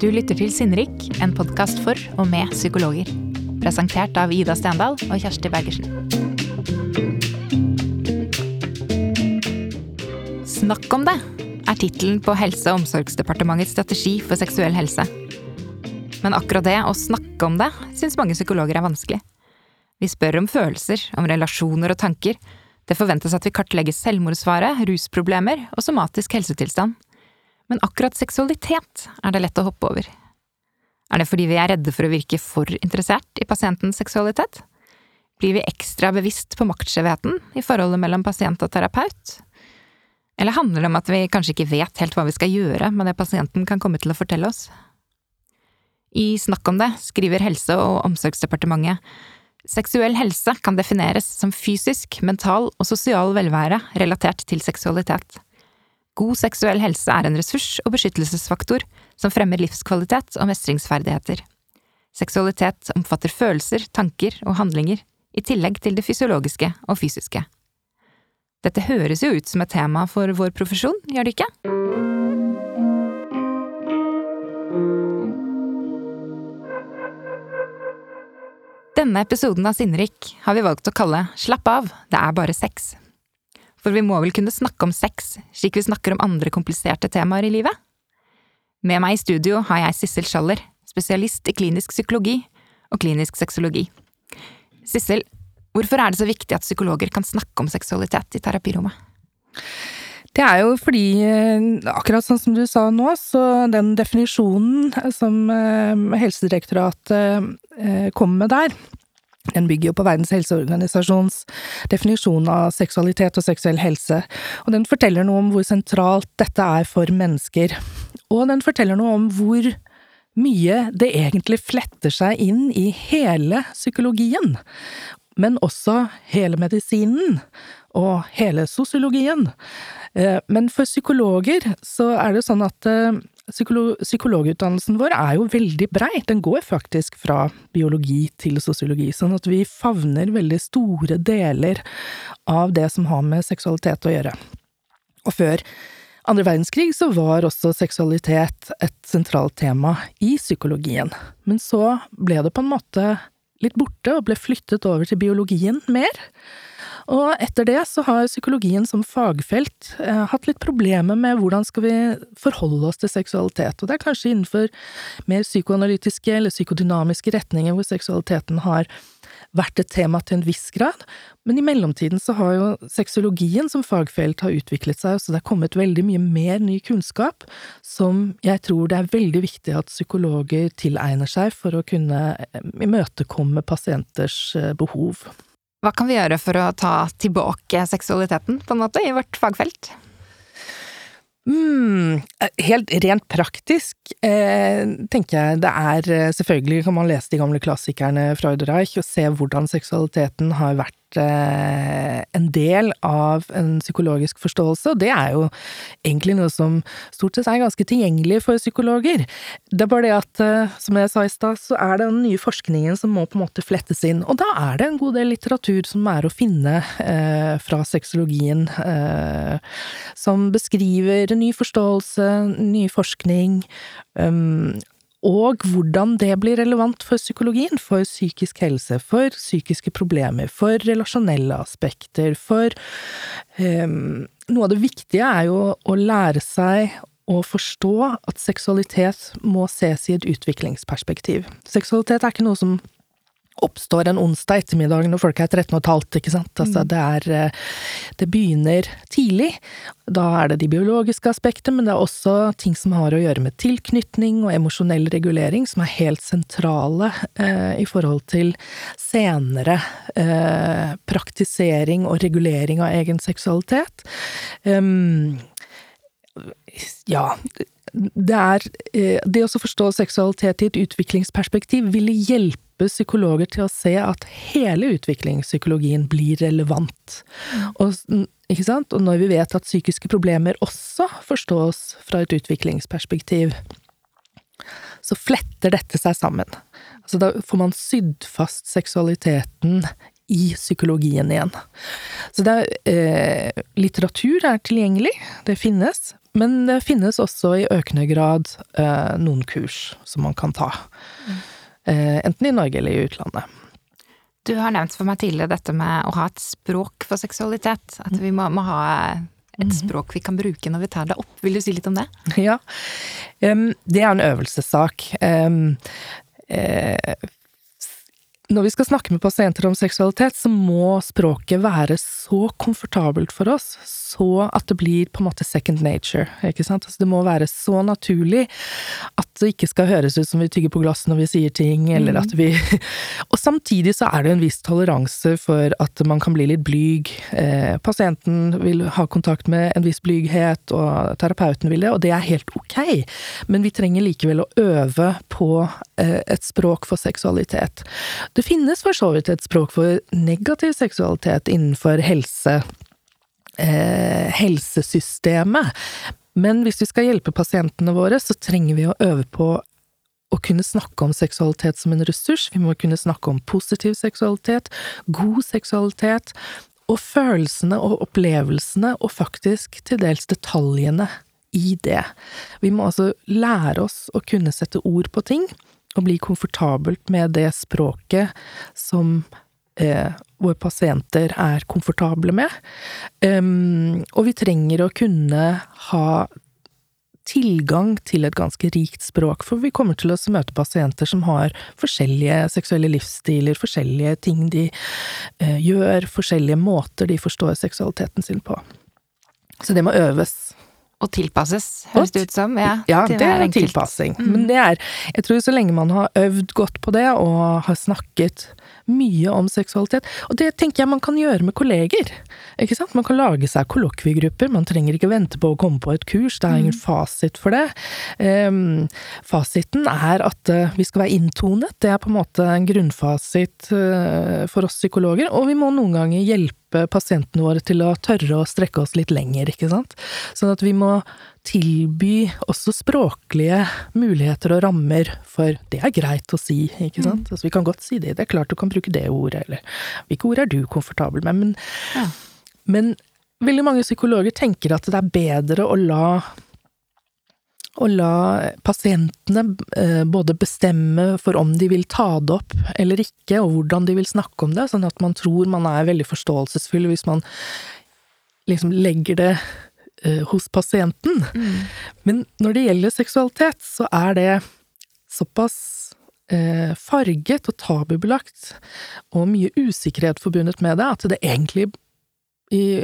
Du lytter til Sinnrik, en podkast for og med psykologer. Presentert av Ida Stendal og Kjersti Bergersen. Snakk om det er tittelen på Helse- og omsorgsdepartementets strategi for seksuell helse. Men akkurat det å snakke om det syns mange psykologer er vanskelig. Vi spør om følelser, om relasjoner og tanker. Det forventes at vi kartlegger selvmordsfare, rusproblemer og somatisk helsetilstand. Men akkurat seksualitet er det lett å hoppe over. Er det fordi vi er redde for å virke for interessert i pasientens seksualitet? Blir vi ekstra bevisst på maktskjevheten i forholdet mellom pasient og terapeut? Eller handler det om at vi kanskje ikke vet helt hva vi skal gjøre med det pasienten kan komme til å fortelle oss? I Snakk om det skriver Helse- og omsorgsdepartementet seksuell helse kan defineres som fysisk, mental og sosial velvære relatert til seksualitet. God seksuell helse er en ressurs og beskyttelsesfaktor som fremmer livskvalitet og mestringsferdigheter. Seksualitet omfatter følelser, tanker og handlinger, i tillegg til det fysiologiske og fysiske. Dette høres jo ut som et tema for vår profesjon, gjør det ikke? Denne episoden av Sinnrik har vi valgt å kalle Slapp av, det er bare sex. For vi må vel kunne snakke om sex, slik vi snakker om andre kompliserte temaer i livet? Med meg i studio har jeg Sissel Schaller, spesialist i klinisk psykologi og klinisk sexologi. Sissel, hvorfor er det så viktig at psykologer kan snakke om seksualitet i terapirommet? Det er jo fordi, eh, akkurat sånn som du sa nå, så den definisjonen som eh, Helsedirektoratet kom med der, den bygger jo på Verdens helseorganisasjons definisjon av seksualitet og seksuell helse, og den forteller noe om hvor sentralt dette er for mennesker. Og den forteller noe om hvor mye det egentlig fletter seg inn i hele psykologien, men også hele medisinen og hele sosiologien. Eh, men for psykologer så er det sånn at eh, psykologutdannelsen vår er jo veldig brei. Den går faktisk fra biologi til sosiologi, sånn at vi favner veldig store deler av det som har med seksualitet å gjøre. Og før andre verdenskrig så var også seksualitet et sentralt tema i psykologien. Men så ble det på en måte litt borte og ble flyttet over til biologien mer. Og etter det så har psykologien som fagfelt eh, hatt litt problemer med hvordan skal vi forholde oss til seksualitet, og det er kanskje innenfor mer psykoanalytiske eller psykodynamiske retninger hvor seksualiteten har vært et tema til en viss grad, men i mellomtiden så har jo sexologien som fagfelt har utviklet seg, så det er kommet veldig mye mer ny kunnskap som jeg tror det er veldig viktig at psykologer tilegner seg for å kunne eh, imøtekomme pasienters eh, behov. Hva kan vi gjøre for å ta tilbake seksualiteten, på en måte, i vårt fagfelt? Mm, helt rent praktisk eh, tenker jeg det er eh, Selvfølgelig kan man lese de gamle klassikerne fra Reich og se hvordan seksualiteten har vært Eh, en del av en psykologisk forståelse, og det er jo egentlig noe som stort sett er ganske tilgjengelig for psykologer. Det er bare det at, eh, som jeg sa i stad, så er det den nye forskningen som må på en måte flettes inn, og da er det en god del litteratur som er å finne eh, fra sexologien, som beskriver ny forståelse, ny forskning, um, og hvordan det blir relevant for psykologien, for psykisk helse, for psykiske problemer, for relasjonelle aspekter, for um, Noe av det viktige er jo å lære seg å forstå at seksualitet må ses i et utviklingsperspektiv. Seksualitet er ikke noe som oppstår en onsdag ettermiddag når folk er 13 og et halvt, ikke sant. Altså, mm. det er eh, Det begynner tidlig. Da er det de biologiske aspektene, men det er også ting som har å gjøre med tilknytning og emosjonell regulering, som er helt sentrale eh, i forhold til senere eh, praktisering og regulering av egen seksualitet. Um, ja, det er eh, Det å forstå seksualitet i et utviklingsperspektiv ville hjelpe psykologer til å se at hele utviklingspsykologien blir relevant. Mm. Og, og når vi vet at psykiske problemer også forstås fra et utviklingsperspektiv, så fletter dette seg sammen. Altså da får man sydd fast seksualiteten i psykologien igjen. Så er, eh, litteratur er tilgjengelig, det finnes, men det finnes også i økende grad eh, noen kurs som man kan ta. Eh, enten i Norge eller i utlandet. Du har nevnt for meg tidligere dette med å ha et språk for seksualitet. At vi må, må ha et Mhm. språk vi kan bruke når vi tar det opp. Vil du si litt om det? Ja. Det er en øvelsessak. Når vi skal snakke med pasienter om seksualitet, så må språket være så komfortabelt for oss, så at det blir på en måte second nature. ikke sant? Altså, det må være så naturlig at det ikke skal høres ut som vi tygger på glass når vi sier ting, eller at vi Og samtidig så er det en viss toleranse for at man kan bli litt blyg. Eh, pasienten vil ha kontakt med en viss blyghet, og terapeuten vil det, og det er helt ok. Men vi trenger likevel å øve på eh, et språk for seksualitet. Det finnes for så vidt et språk for negativ seksualitet innenfor helse, eh, helsesystemet. Men hvis vi skal hjelpe pasientene våre, så trenger vi å øve på å kunne snakke om seksualitet som en ressurs. Vi må kunne snakke om positiv seksualitet, god seksualitet, og følelsene og opplevelsene, og faktisk til dels detaljene i det. Vi må altså lære oss å kunne sette ord på ting, og bli komfortabelt med det språket som eh, våre pasienter er komfortable med. Um, og vi trenger å kunne ha tilgang til et ganske rikt språk, for vi kommer til å møte pasienter som har forskjellige seksuelle livsstiler, forskjellige ting de eh, gjør, forskjellige måter de forstår seksualiteten sin på. Så det må øves. Og tilpasses, høres det ut som. Ja, Ja, det er tilpassing. Men det er Jeg tror så lenge man har øvd godt på det, og har snakket mye om seksualitet Og det tenker jeg man kan gjøre med kolleger. Ikke sant? Man kan lage seg kollokviegrupper, man trenger ikke vente på å komme på et kurs, det er ingen fasit for det. Um, fasiten er at eh, vi skal være inntonet, det er på en måte en grunnfasit eh, for oss psykologer, og vi må noen ganger hjelpe pasientene våre til å tørre å strekke oss litt lenger, ikke sant. Sånn at vi må tilby også språklige muligheter og rammer for det er greit å si, ikke sant. Altså, vi kan godt si det, det er klart du kan bruke det ordet, eller hvilke ord er du komfortabel med, men, Ja. men veldig mange psykologer tenker at det er bedre å la å la pasientene eh, både bestemme for om de vil ta det opp eller ikke, og hvordan de vil snakke om det, sånn at man tror man er veldig forståelsesfull hvis man liksom legger det eh, hos pasienten. Men når det gjelder seksualitet, så er det såpass eh, farget og tabubelagt, og mye usikkerhet forbundet med det, at det egentlig i,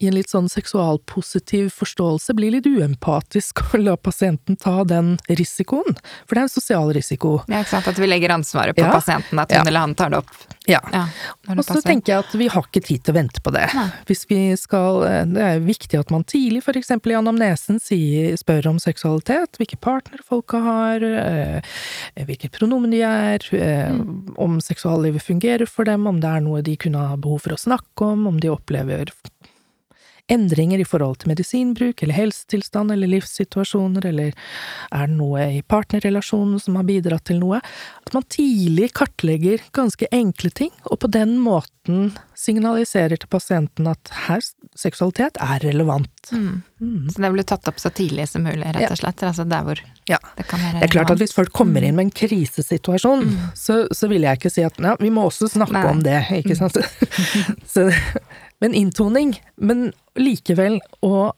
i en litt sånn seksualpositiv forståelse blir litt uempatisk å la pasienten ta den risikoen, for det er en sosial risiko. Ja, ikke sant? At vi legger ansvaret på Ja. pasienten, at hun Ja. eller han tar det opp. Ja. Ja, Og så tenker jeg at vi har ikke tid til å vente på det. Nei. Hvis vi skal, eh, det er viktig at man tidlig, for eksempel i anamnesen, sier, spør om seksualitet, hvilke partnere folka har, eh, hvilket pronomen de er, mm. om seksuallivet fungerer for dem, om det er noe de kunne ha behov for å snakke om, om de opplever endringer i forhold til medisinbruk eller helsetilstand eller livssituasjoner, eller er det noe i partnerrelasjonen som har bidratt til noe? At man tidlig kartlegger ganske enkle ting, og på den måten signaliserer til pasienten at her, seksualitet er relevant. Mm. Mm. Så det blir tatt opp så tidlig som mulig, rett og slett. Altså der hvor Ja. det kan være Det er klart at hvis folk kommer inn med en krisesituasjon, så, så vil jeg ikke si at ja, vi må også snakke Nei. om det, ikke sant? så, men inntoning, men likevel, og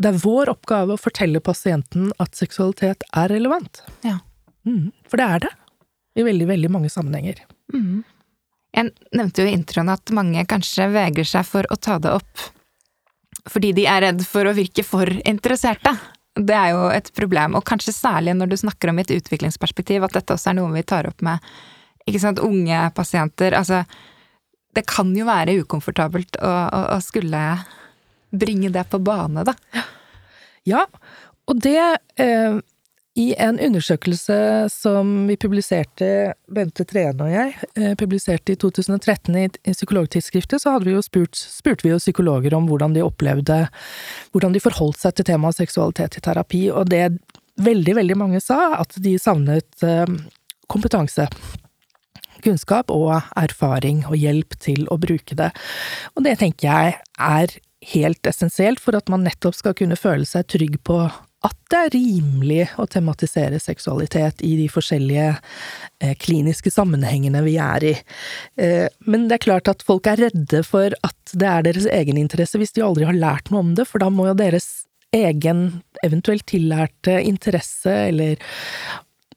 det er vår oppgave å fortelle pasienten at seksualitet er relevant. Ja. Mm, for det er det. I veldig, veldig mange sammenhenger. Mm. Jeg nevnte jo i introen at mange kanskje vegrer seg for å ta det opp fordi de er redd for å virke for interesserte. Det er jo et problem, og kanskje særlig når du snakker om et utviklingsperspektiv, at dette også er noe vi tar opp med ikke sant, unge pasienter. Altså, det kan jo være ukomfortabelt å, å, å skulle bringe det på bane, da. Ja, og det eh, I en undersøkelse som vi publiserte, Bente Trene og jeg, eh, publiserte i 2013 i, i Psykologtidsskriftet, så vi spurt, spurte vi jo psykologer om hvordan de opplevde Hvordan de forholdt seg til temaet seksualitet i terapi, og det veldig, veldig mange sa, at de savnet eh, kompetanse. kunnskap og erfaring og hjelp til å bruke det. Og det tenker jeg er helt essensielt for at man nettopp skal kunne føle seg trygg på at det er rimelig å tematisere seksualitet i de forskjellige eh, kliniske sammenhengene vi er i. Eh, men det er klart at folk er redde for at det er deres egeninteresse hvis de aldri har lært noe om det, for da må jo deres egen eventuelt tillærte interesse eller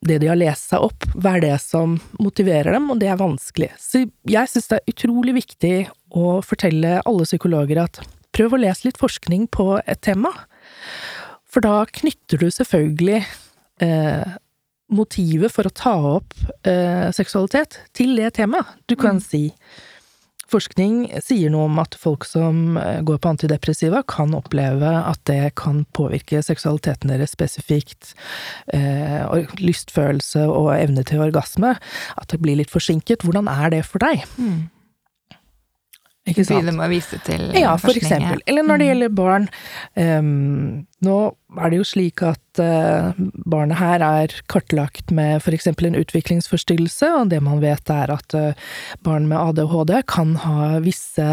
det de har lest seg opp, være det som motiverer dem, og det er vanskelig. Så jeg synes det er utrolig viktig å fortelle alle psykologer at prøv å lese litt forskning på et tema, for da knytter du selvfølgelig eh, motivet for å ta opp eh, seksualitet til det temaet. Du kan mm. si Forskning sier noe om at folk som eh, går på antidepressiva, kan oppleve at det kan påvirke seksualiteten deres spesifikt. Eh, lystfølelse og evne til orgasme. At det blir litt forsinket. Hvordan er det for deg? Mm. Ikke sant? Begynne med å vise til ja, for eksempel. Eller når det mm. gjelder barn. Um, nå er det jo slik at uh, barnet her er kartlagt med eksempel en utviklingsforstyrrelse, og det man vet er at uh, barn med ADHD kan ha visse,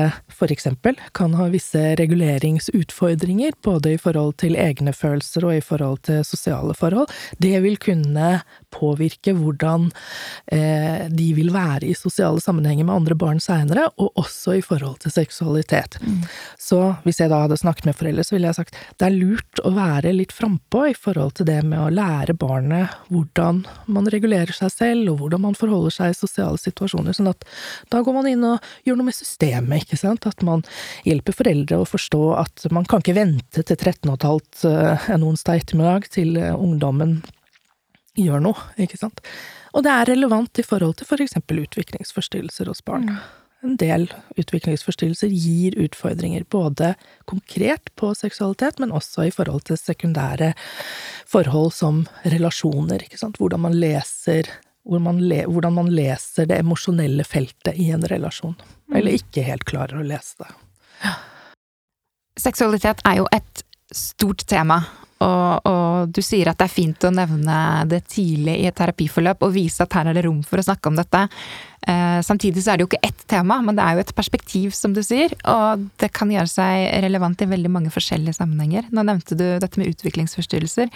eksempel, kan ha visse reguleringsutfordringer, både i forhold til egne følelser og i forhold til sosiale forhold. Det vil kunne påvirke hvordan uh, de vil være i sosiale sammenhenger med andre barn seinere, og også i forhold til seksualitet. Mm. Så hvis jeg da hadde snakket med foreldre, så ville jeg sagt det er lurt å være litt frampå i forhold til det med å lære barnet hvordan man regulerer seg selv, og hvordan man forholder seg i sosiale situasjoner. Sånn at da går man inn og gjør noe med systemet, ikke sant. At man hjelper foreldre å forstå at man kan ikke vente til 13,5 eh, en onsdag ettermiddag til eh, ungdommen gjør noe, ikke sant. Og det er relevant i forhold til for eksempel utviklingsforstyrrelser hos barn. En del utviklingsforstyrrelser gir utfordringer, både konkret på seksualitet, men også i forhold til sekundære forhold som relasjoner, ikke sant, hvordan man leser man le, hvordan man leser det emosjonelle feltet i en relasjon, mm. eller ikke helt klarer å lese det. Ja. Seksualitet er jo et stort tema, og, og, du sier at det er fint å nevne det tidlig i et terapiforløp og vise at her er det rom for å snakke om dette. Eh, samtidig så er det jo ikke ett tema, men det er jo et perspektiv, som du sier. Og det kan gjøre seg relevant i veldig mange forskjellige sammenhenger. Nå nevnte du dette med utviklingsforstyrrelser.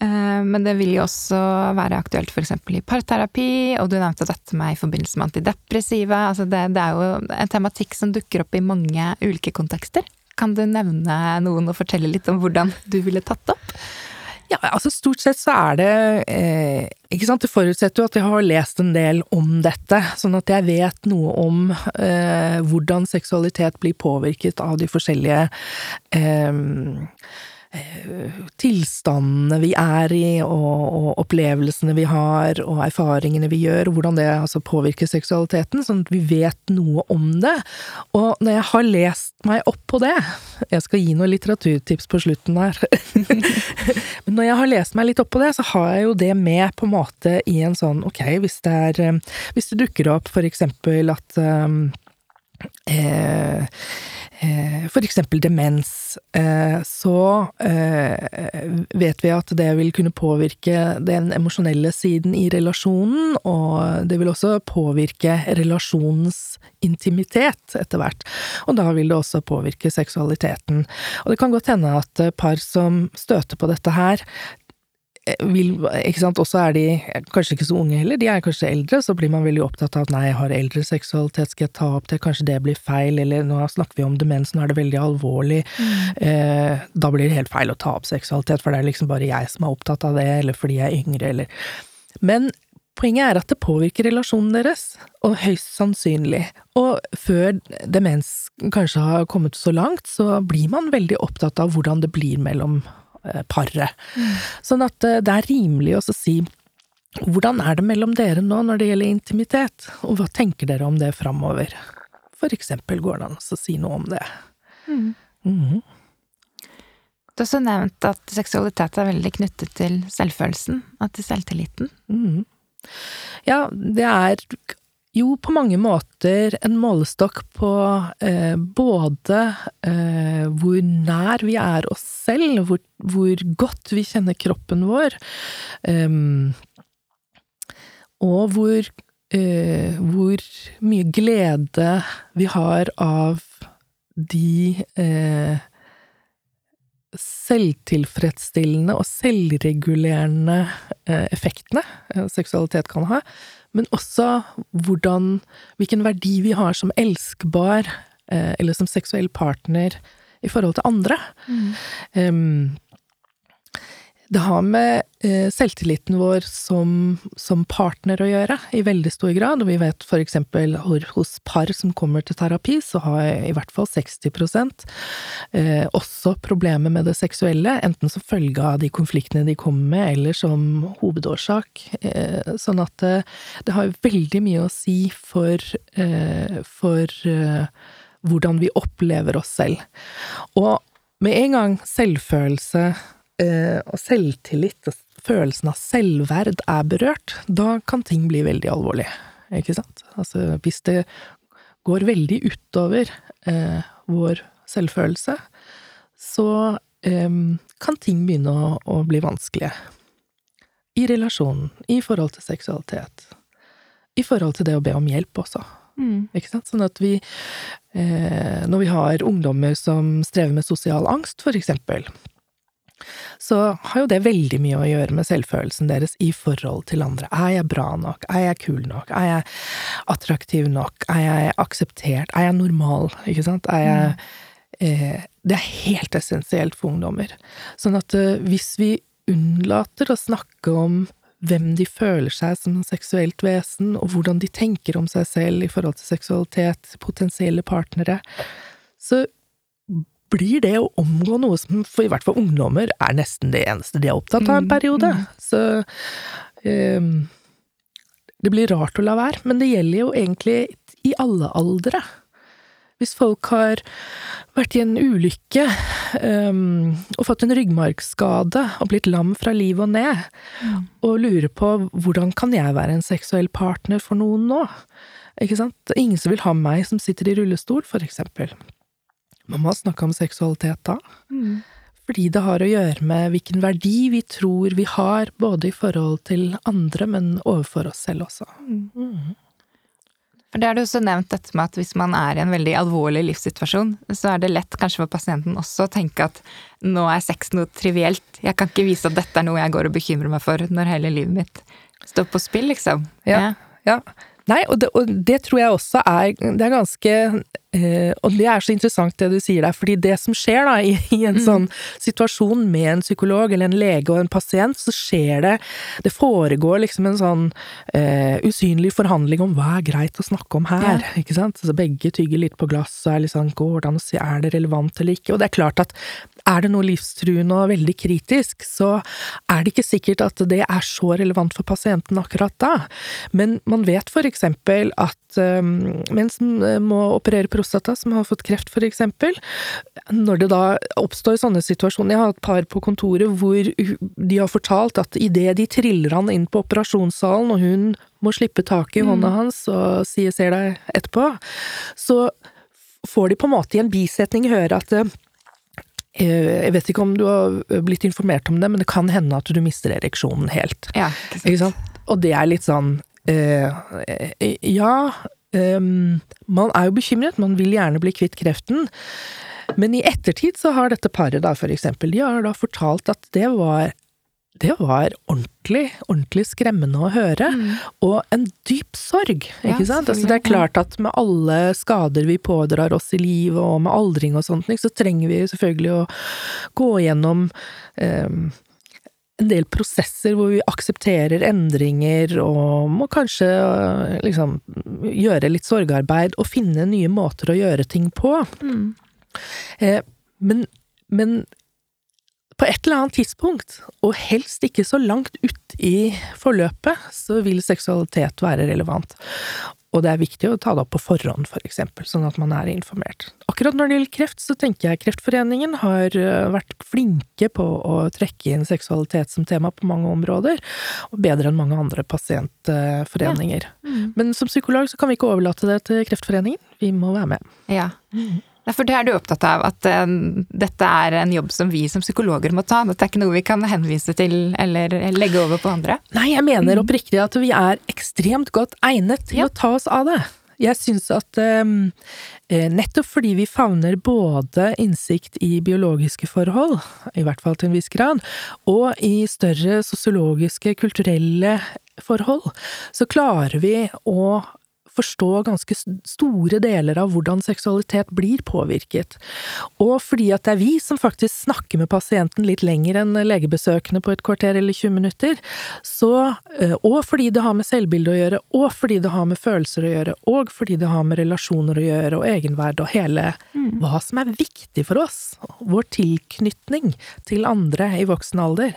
Eh, men det vil jo også være aktuelt f.eks. i parterapi, og du nevnte dette med i forbindelse med antidepressiva. Altså det, det er jo en tematikk som dukker opp i mange ulike kontekster. Kan du nevne noen og fortelle litt om hvordan du ville tatt opp? Ja, altså stort sett så er det eh, Ikke sant, det forutsetter jo at jeg har lest en del om dette, sånn at jeg vet noe om eh, hvordan seksualitet blir påvirket av de forskjellige eh, tilstandene vi er i, og, og, opplevelsene vi har, og erfaringene vi gjør, og hvordan det altså påvirker seksualiteten, sånn at vi vet noe om det. Og når jeg har lest meg opp på det Jeg skal gi noen litteraturtips på slutten her. Men når jeg har lest meg litt opp på det, så har jeg jo det med på en måte i en sånn ok, hvis det er eh, Hvis det dukker opp for eksempel at um, eh, Eh, eksempel demens, eh, så eh, vet vi at det vil kunne påvirke den emosjonelle siden i relasjonen, og det vil også påvirke relasjonens intimitet etter hvert. Og da vil det også påvirke seksualiteten. Og det kan godt hende at par som støter på dette her, vil, ikke sant, også er de kanskje ikke så unge heller, de er kanskje eldre, så blir man veldig opptatt av at nei, jeg har eldre seksualitet, skal jeg ta opp det, kanskje det blir feil, eller nå snakker vi om demens, nå er det veldig alvorlig, mm. eh, da blir det helt feil å ta opp seksualitet, for det er liksom bare jeg som er opptatt av det, eller fordi jeg er yngre, eller Men poenget er at det påvirker relasjonen deres, og høyst sannsynlig. Og før demens kanskje har kommet så langt, så blir man veldig opptatt av hvordan det blir mellom paret. Mm. Sånn at eh, det er rimelig å si hvordan er det mellom dere nå når det gjelder intimitet, og hva tenker dere om det framover? For eksempel går det an å si noe om det. Mm. Mm. Du har også nevnt at seksualitet er veldig knyttet til selvfølelsen, til selvtilliten. Mm. Ja, det er jo, på mange måter en målestokk på eh, både eh, hvor nær vi er oss selv, hvor, hvor godt vi kjenner kroppen vår, eh, og hvor eh, hvor mye glede vi har av de eh, selvtilfredsstillende og selvregulerende eh, effektene seksualitet kan ha, men også hvordan, hvilken verdi vi har som elskbar eh, eller som seksuell partner i forhold til andre. Um, det har med eh, selvtilliten vår som, som, partner å gjøre, i veldig stor grad. Og vi vet for eksempel hos par som kommer til terapi, så har i hvert fall 60 eh, også problemer med det seksuelle, enten som følge av de konfliktene de kommer med, eller som hovedårsak. Eh, sånn at det, eh, det, har veldig mye å si for, eh, for eh, hvordan vi opplever oss selv. Og med en gang selvfølelse og selvtillit og følelsen av selvverd er berørt, da kan ting bli veldig alvorlig, ikke sant? Altså, hvis det går veldig utover eh, vår selvfølelse, så eh, kan ting begynne å, å, bli vanskelige. I relasjonen, i forhold til seksualitet, i forhold til det å be om hjelp også. Mm. Ikke sant? Sånn at vi, eh, når vi har ungdommer som strever med sosial angst, for eksempel, så har jo det veldig mye å gjøre med selvfølelsen deres i forhold til andre. Er jeg bra nok? Er jeg kul nok? Er jeg attraktiv nok? Er jeg akseptert? Er jeg normal? Ikke sant? Er jeg eh, Det er helt essensielt for ungdommer. Sånn at eh, hvis vi unnlater å snakke om hvem de føler seg som seksuelt vesen, og hvordan de tenker om seg selv i forhold til seksualitet, potensielle partnere, så blir det å omgå noe som for i hvert fall ungdommer er nesten det eneste de er opptatt av en mm, periode. Så um, det blir rart å la være, men det gjelder jo egentlig i alle aldre. Hvis folk har vært i en ulykke um, og fått en ryggmargskade og blitt lam fra liv og ned, mm. og lurer på hvordan kan jeg være en seksuell partner for noen nå? Ikke sant? Det er ingen som vil ha meg som sitter i rullestol, for eksempel. Man må snakke om seksualitet da. Mm. Fordi det har å gjøre med hvilken verdi vi tror vi har, både i forhold til andre, men overfor oss selv også. Mm. mm. For Det har du også nevnt dette med at hvis man er i en veldig alvorlig livssituasjon, så er det lett kanskje for pasienten også å tenke at nå er sex noe trivielt. Jeg kan ikke vise at dette er noe jeg går og bekymrer meg for når hele livet mitt står på spill, liksom. Ja, ja. Nei, og det, og det, tror jeg også er Det er ganske eh, Og det er så interessant det du sier der, fordi det som skjer da i, i en mm. sånn situasjon med en psykolog eller en lege og en pasient, så skjer det Det foregår liksom en sånn uh, usynlig forhandling om hva er greit å snakke om her, ja. ikke sant? Så begge tygger litt på glass og er litt sånn går det an å si er det relevant eller ikke? Og det er klart at er det noe livstruende og veldig kritisk, så er det ikke sikkert at det er så relevant for pasienten akkurat da. Men man vet for eksempel at um, mens eh, må operere prostata, som har fått kreft eksempel, når det da oppstår sånne situasjoner Jeg har et par på kontoret hvor de har fortalt at idet de triller han inn på operasjonssalen, og hun må slippe taket i hånda mm. hans og si 'jeg ser deg etterpå', så får de på en måte i en bisetning høre at eh, jeg vet ikke om du har blitt informert om det, men det kan hende at du mister ereksjonen helt. Ja, ikke sant? Ikke sant? Og det er litt sånn eh, Ja, eh, man er jo bekymret, man vil gjerne bli kvitt kreften. Men i ettertid så har dette paret da, for eksempel, de har da fortalt at det var det var ordentlig, ordentlig skremmende å høre. Mm. Og en dyp sorg, ikke ja, sant? Altså, det er klart at med alle skader vi pådrar oss i livet, og med aldring og sånt, så trenger vi selvfølgelig å gå gjennom eh, en del prosesser hvor vi aksepterer endringer og må kanskje liksom gjøre litt sorgarbeid og finne nye måter å gjøre ting på. Mm. Eh, men, men på et eller annet tidspunkt, og helst ikke så langt ut i forløpet, så vil seksualitet være relevant. Og det er viktig å ta det opp på forhånd, for eksempel, sånn at man er informert. Akkurat når det gjelder kreft, så tenker jeg Kreftforeningen har eh, vært flinke på å trekke inn seksualitet som tema på mange områder, og bedre enn mange andre pasientforeninger. Ja. Mm. Men som psykolog så kan vi ikke overlate det til Kreftforeningen, vi må være med. Ja. Mm. Ja, for det er du opptatt av, at uh, dette er en jobb som vi som psykologer må ta. Dette er ikke noe vi kan henvise til eller legge over på andre. Nei, jeg mener mm. oppriktig at vi er ekstremt godt egnet til ja. å ta oss av det. Jeg syns at um, nettopp fordi vi favner både innsikt i biologiske forhold, i hvert fall til en viss grad, og i større sosiologiske, kulturelle forhold, så klarer vi å forstå ganske store deler av hvordan seksualitet blir påvirket. Og fordi at det er vi som faktisk snakker med pasienten litt lenger enn legebesøkende på et kvarter eller 20 minutter, så, eh, og fordi det har med selvbilde å gjøre, og fordi det har med følelser å gjøre, og fordi det har med relasjoner å gjøre, og egenverd og hele mm. hva som er viktig for oss, vår tilknytning til andre i voksen alder,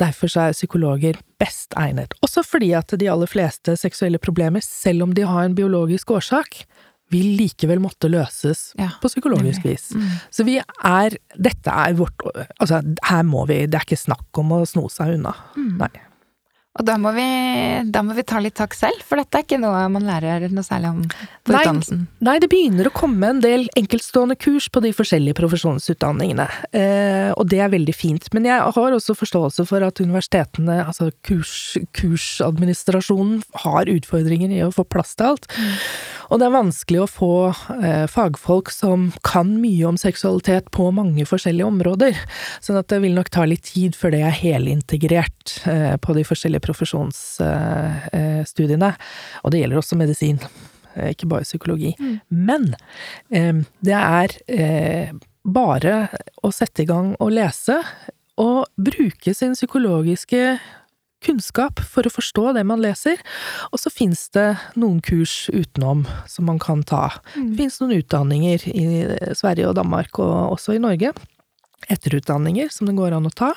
Derfor er psykologer best egnet, også fordi at de aller fleste seksuelle problemer, selv om de har en biologisk årsak, vil likevel måtte løses ja, på psykologisk vis. Mm. Så vi er Dette er vårt Altså, her må vi Det er ikke snakk om å sno seg unna. Mm. Nei. Og da må, vi, da må, vi, ta litt takk selv, for dette er ikke noe man lærer noe særlig om på nei, utdannelsen. Nei, det begynner å komme en del enkeltstående kurs på de forskjellige profesjonsutdanningene, eh, og det er veldig fint. Men jeg har også forståelse for at universitetene, altså kurs, kursadministrasjonen, har utfordringer i å få plass til alt. Mm. Og det er vanskelig å få eh, fagfolk som kan mye om seksualitet på mange forskjellige områder, sånn at det vil nok ta litt tid før det er helintegrert eh, på de forskjellige profesjonsstudiene. Og det gjelder også medisin, eh, ikke bare psykologi. Mm. Men eh, det er eh, bare å sette i gang og lese, og bruke sin psykologiske kunnskap for å forstå det man leser, og så fins det noen kurs utenom som man kan ta. Mm. Det fins noen utdanninger i Sverige og Danmark, og også i Norge, etterutdanninger som det går an å ta.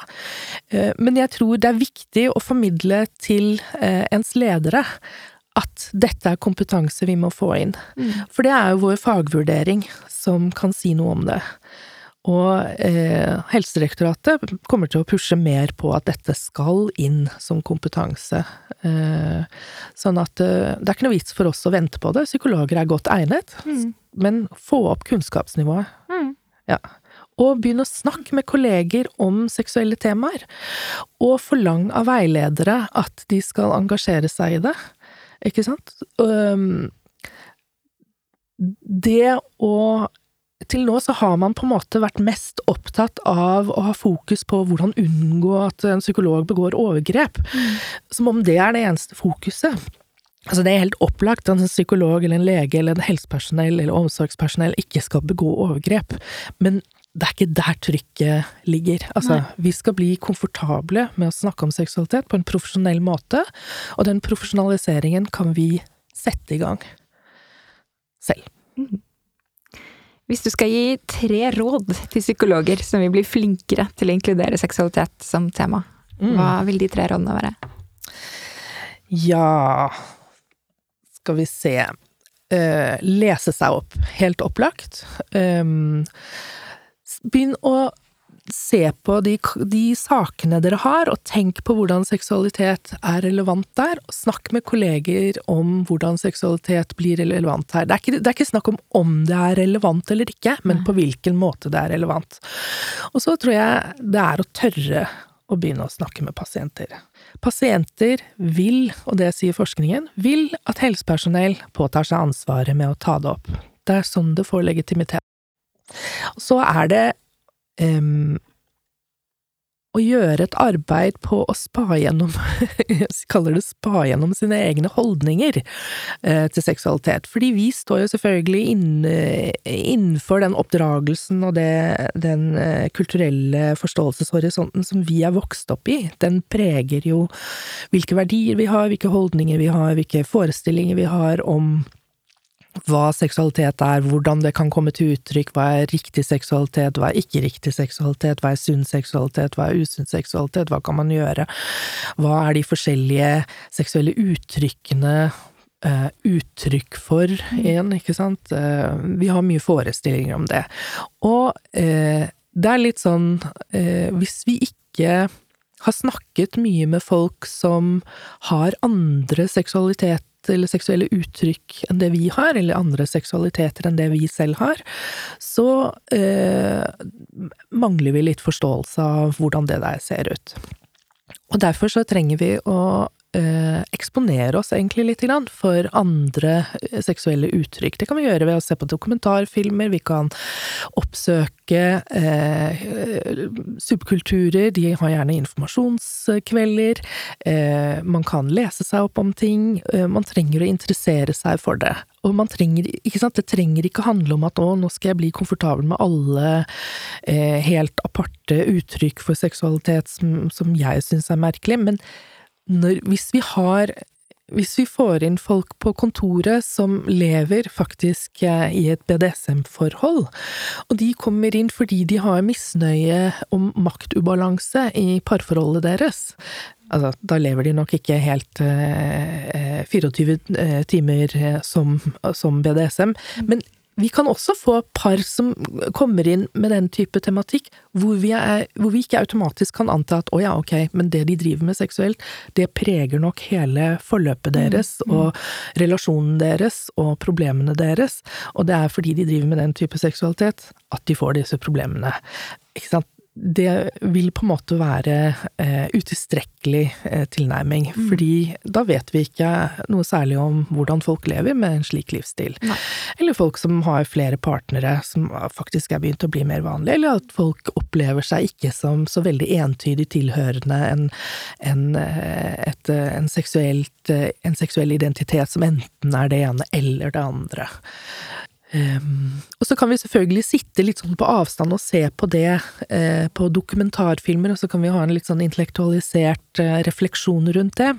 Eh, men jeg tror det er viktig å formidle til eh, ens ledere at dette er kompetanse vi må få inn. Mm. For det er jo vår fagvurdering som kan si noe om det. Og eh, Helsedirektoratet kommer til å pushe mer på at dette skal inn som kompetanse. Eh, sånn at eh, det er ikke noe vits for oss å vente på det. Psykologer er godt egnet, mm. men få opp kunnskapsnivået. Mm. Ja og begynn å snakke med kolleger om seksuelle temaer, og forlang av veiledere at de skal engasjere seg i det, ikke sant? Det å til nå så har man på en måte vært mest opptatt av å ha fokus på hvordan unngå at en psykolog begår overgrep. Mm. Som om det er det eneste fokuset. Altså det er helt opplagt at en psykolog eller en lege eller en helsepersonell eller omsorgspersonell ikke skal begå overgrep, men det er ikke der trykket ligger. Altså, Nei. vi skal bli komfortable med å snakke om seksualitet på en profesjonell måte, og den profesjonaliseringen kan vi sette i gang selv. Mm. Hvis du skal gi tre råd til psykologer som vil bli flinkere til å inkludere seksualitet som tema, mm. hva vil de tre rådene være? Ja Skal vi se uh, Lese seg opp. Helt opplagt. Um, Begynn å se på de, de, sakene dere har, og tenk på hvordan seksualitet er relevant der. og Snakk med kolleger om hvordan seksualitet blir relevant her. Det er ikke, det er ikke snakk om om det er relevant eller ikke, men på hvilken måte det er relevant. Og så tror jeg det er å tørre å begynne å snakke med pasienter. Pasienter vil, og det sier forskningen, vil at helsepersonell påtar seg ansvaret med å ta det opp. Det er sånn det får legitimitet. Så er det um, å gjøre et arbeid på å spa gjennom Jeg kaller det spa gjennom sine egne holdninger eh, til seksualitet. Fordi vi står jo selvfølgelig inne, innenfor den oppdragelsen og det, den eh, kulturelle forståelseshorisonten som vi er vokst opp i. Den preger jo hvilke verdier vi har, hvilke holdninger vi har, hvilke forestillinger vi har om hva seksualitet er, hvordan det kan komme til uttrykk, hva er riktig seksualitet, hva er ikke riktig seksualitet, hva er sunn seksualitet, hva er usunn seksualitet, hva kan man gjøre, hva er de forskjellige seksuelle uttrykkene uh, uttrykk for en, ikke sant, uh, vi har mye forestillinger om det. Og uh, det er litt sånn, hvis vi ikke har snakket mye med folk som har andre seksualitet eller seksuelle uttrykk enn det vi har, eller andre seksualiteter enn det vi selv har, så eh, mangler vi litt forståelse av hvordan det der ser ut. Og derfor så trenger vi å eksponere oss egentlig litt for andre eh, seksuelle uttrykk. Det kan vi gjøre ved å se på dokumentarfilmer, vi kan oppsøke eh, subkulturer, de har gjerne informasjonskvelder, eh, man kan lese seg opp om ting, eh, man trenger å interessere seg for det. Og man trenger, ikke sant, det trenger ikke handle om at å, nå skal jeg bli komfortabel med alle eh, helt aparte uttrykk for seksualitet som, som jeg syns er merkelig, men når, hvis vi har hvis vi får inn folk på kontoret som lever faktisk eh, i et BDSM-forhold, og de kommer inn fordi de har misnøye om maktubalanse i parforholdet deres, Altså, da lever de nok ikke helt eh, 24 eh, timer eh, som, som BDSM, men vi kan også få par som kommer inn med den type tematikk, hvor vi, er, hvor vi ikke automatisk kan anta at å ja, ok, men det de driver med seksuelt, det preger nok hele forløpet deres mm, mm. og relasjonen deres og problemene deres, og det er fordi de driver med den type seksualitet at de får disse problemene. Ikke sant? Det vil på en måte være eh, utilstrekkelig eh, tilnærming, mm. fordi da vet vi ikke noe særlig om hvordan folk lever med en slik livsstil. Nei. Eller folk som har flere partnere, som faktisk er begynt å bli mer vanlig, eller at folk opplever seg ikke som så veldig entydig tilhørende en, en, eh, et, eh, en, seksuelt, eh, en seksuell identitet som enten er det ene eller det andre. Um, og så kan vi selvfølgelig sitte litt sånn på avstand og se på det uh, på dokumentarfilmer, og så kan vi ha en litt sånn intellektualisert uh, refleksjon rundt det.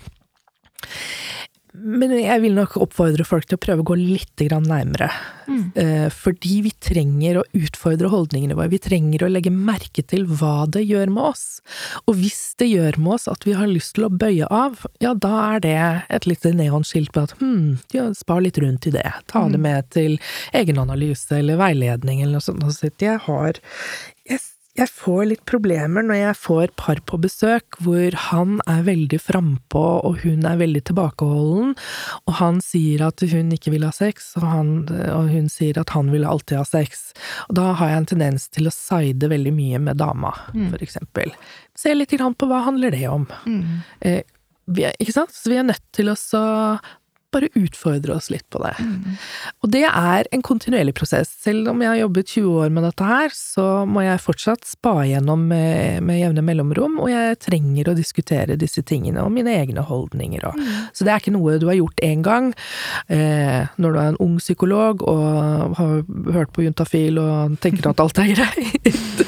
Men jeg vil nok oppfordre folk til å prøve å gå litt nærmere. Mm. Eh, fordi vi trenger å utfordre holdningene våre. Vi trenger å legge merke til hva det gjør med oss. Og hvis det gjør med oss at vi har lyst til å bøye av, ja, da er det et lite neonskilt på at hm, ja, spar litt rundt i det. Ta det mm. med til egenanalyse eller veiledning eller noe sånt. Jeg har jeg jeg får litt problemer når jeg får par på besøk hvor han er veldig frampå og hun er veldig tilbakeholden, og han sier at hun ikke vil ha sex, og, han, og hun sier at han vil alltid ha sex. Og da har jeg en tendens til å side veldig mye med dama, mm. for eksempel. Se litt på hva handler det om. Mm. Eh, vi er, ikke sant? Så vi er nødt til å bare utfordre oss litt på det. Mm. Og det er en kontinuerlig prosess. Selv om jeg har jobbet 20 år med dette her, så må jeg fortsatt spa gjennom med, med jevne mellomrom, og jeg trenger å diskutere disse tingene og mine egne holdninger òg. mm. Så det er ikke noe du har gjort én gang, eh, når du er en ung psykolog og har hørt på Juntafil og tenker at alt er greit.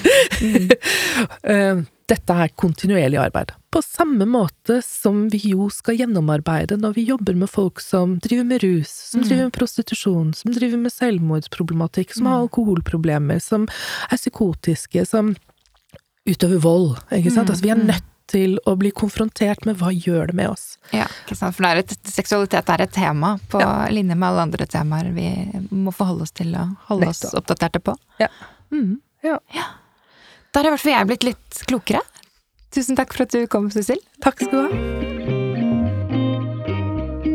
mm. Dette er kontinuerlig arbeid. På samme måte som vi jo skal gjennomarbeide når vi jobber med folk som driver med rus, som mm. driver med prostitusjon, som driver med selvmordsproblematikk, som mm. har alkoholproblemer, som er psykotiske, som utøver vold, ikke sant. Mm. Altså, vi er mm. nødt til å bli konfrontert med hva gjør det med oss. Ja, ikke sant. For er et, seksualitet er et tema på ja. linje med alle andre temaer vi må forholde oss til og holde Nettopp. oss oppdaterte på. Ja. Mm. ja. ja. Da har i hvert fall jeg blitt litt klokere. Tusen takk for at du kom, Cecil. Takk skal du ha.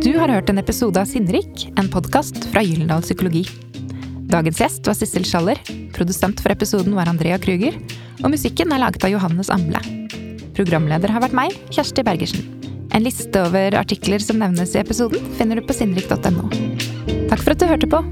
Du har hørt en episode av Sinnrik, en podkast fra Gyllendal Psykologi. Dagens gjest var Sissel Schaller. Produsent for episoden var Andrea Krüger. Og musikken er laget av Johannes Amble. Programleder har vært meg, Kjersti Bergersen. En liste over artikler som nevnes i episoden, finner du på sinnrik.no. Takk for at du hørte på.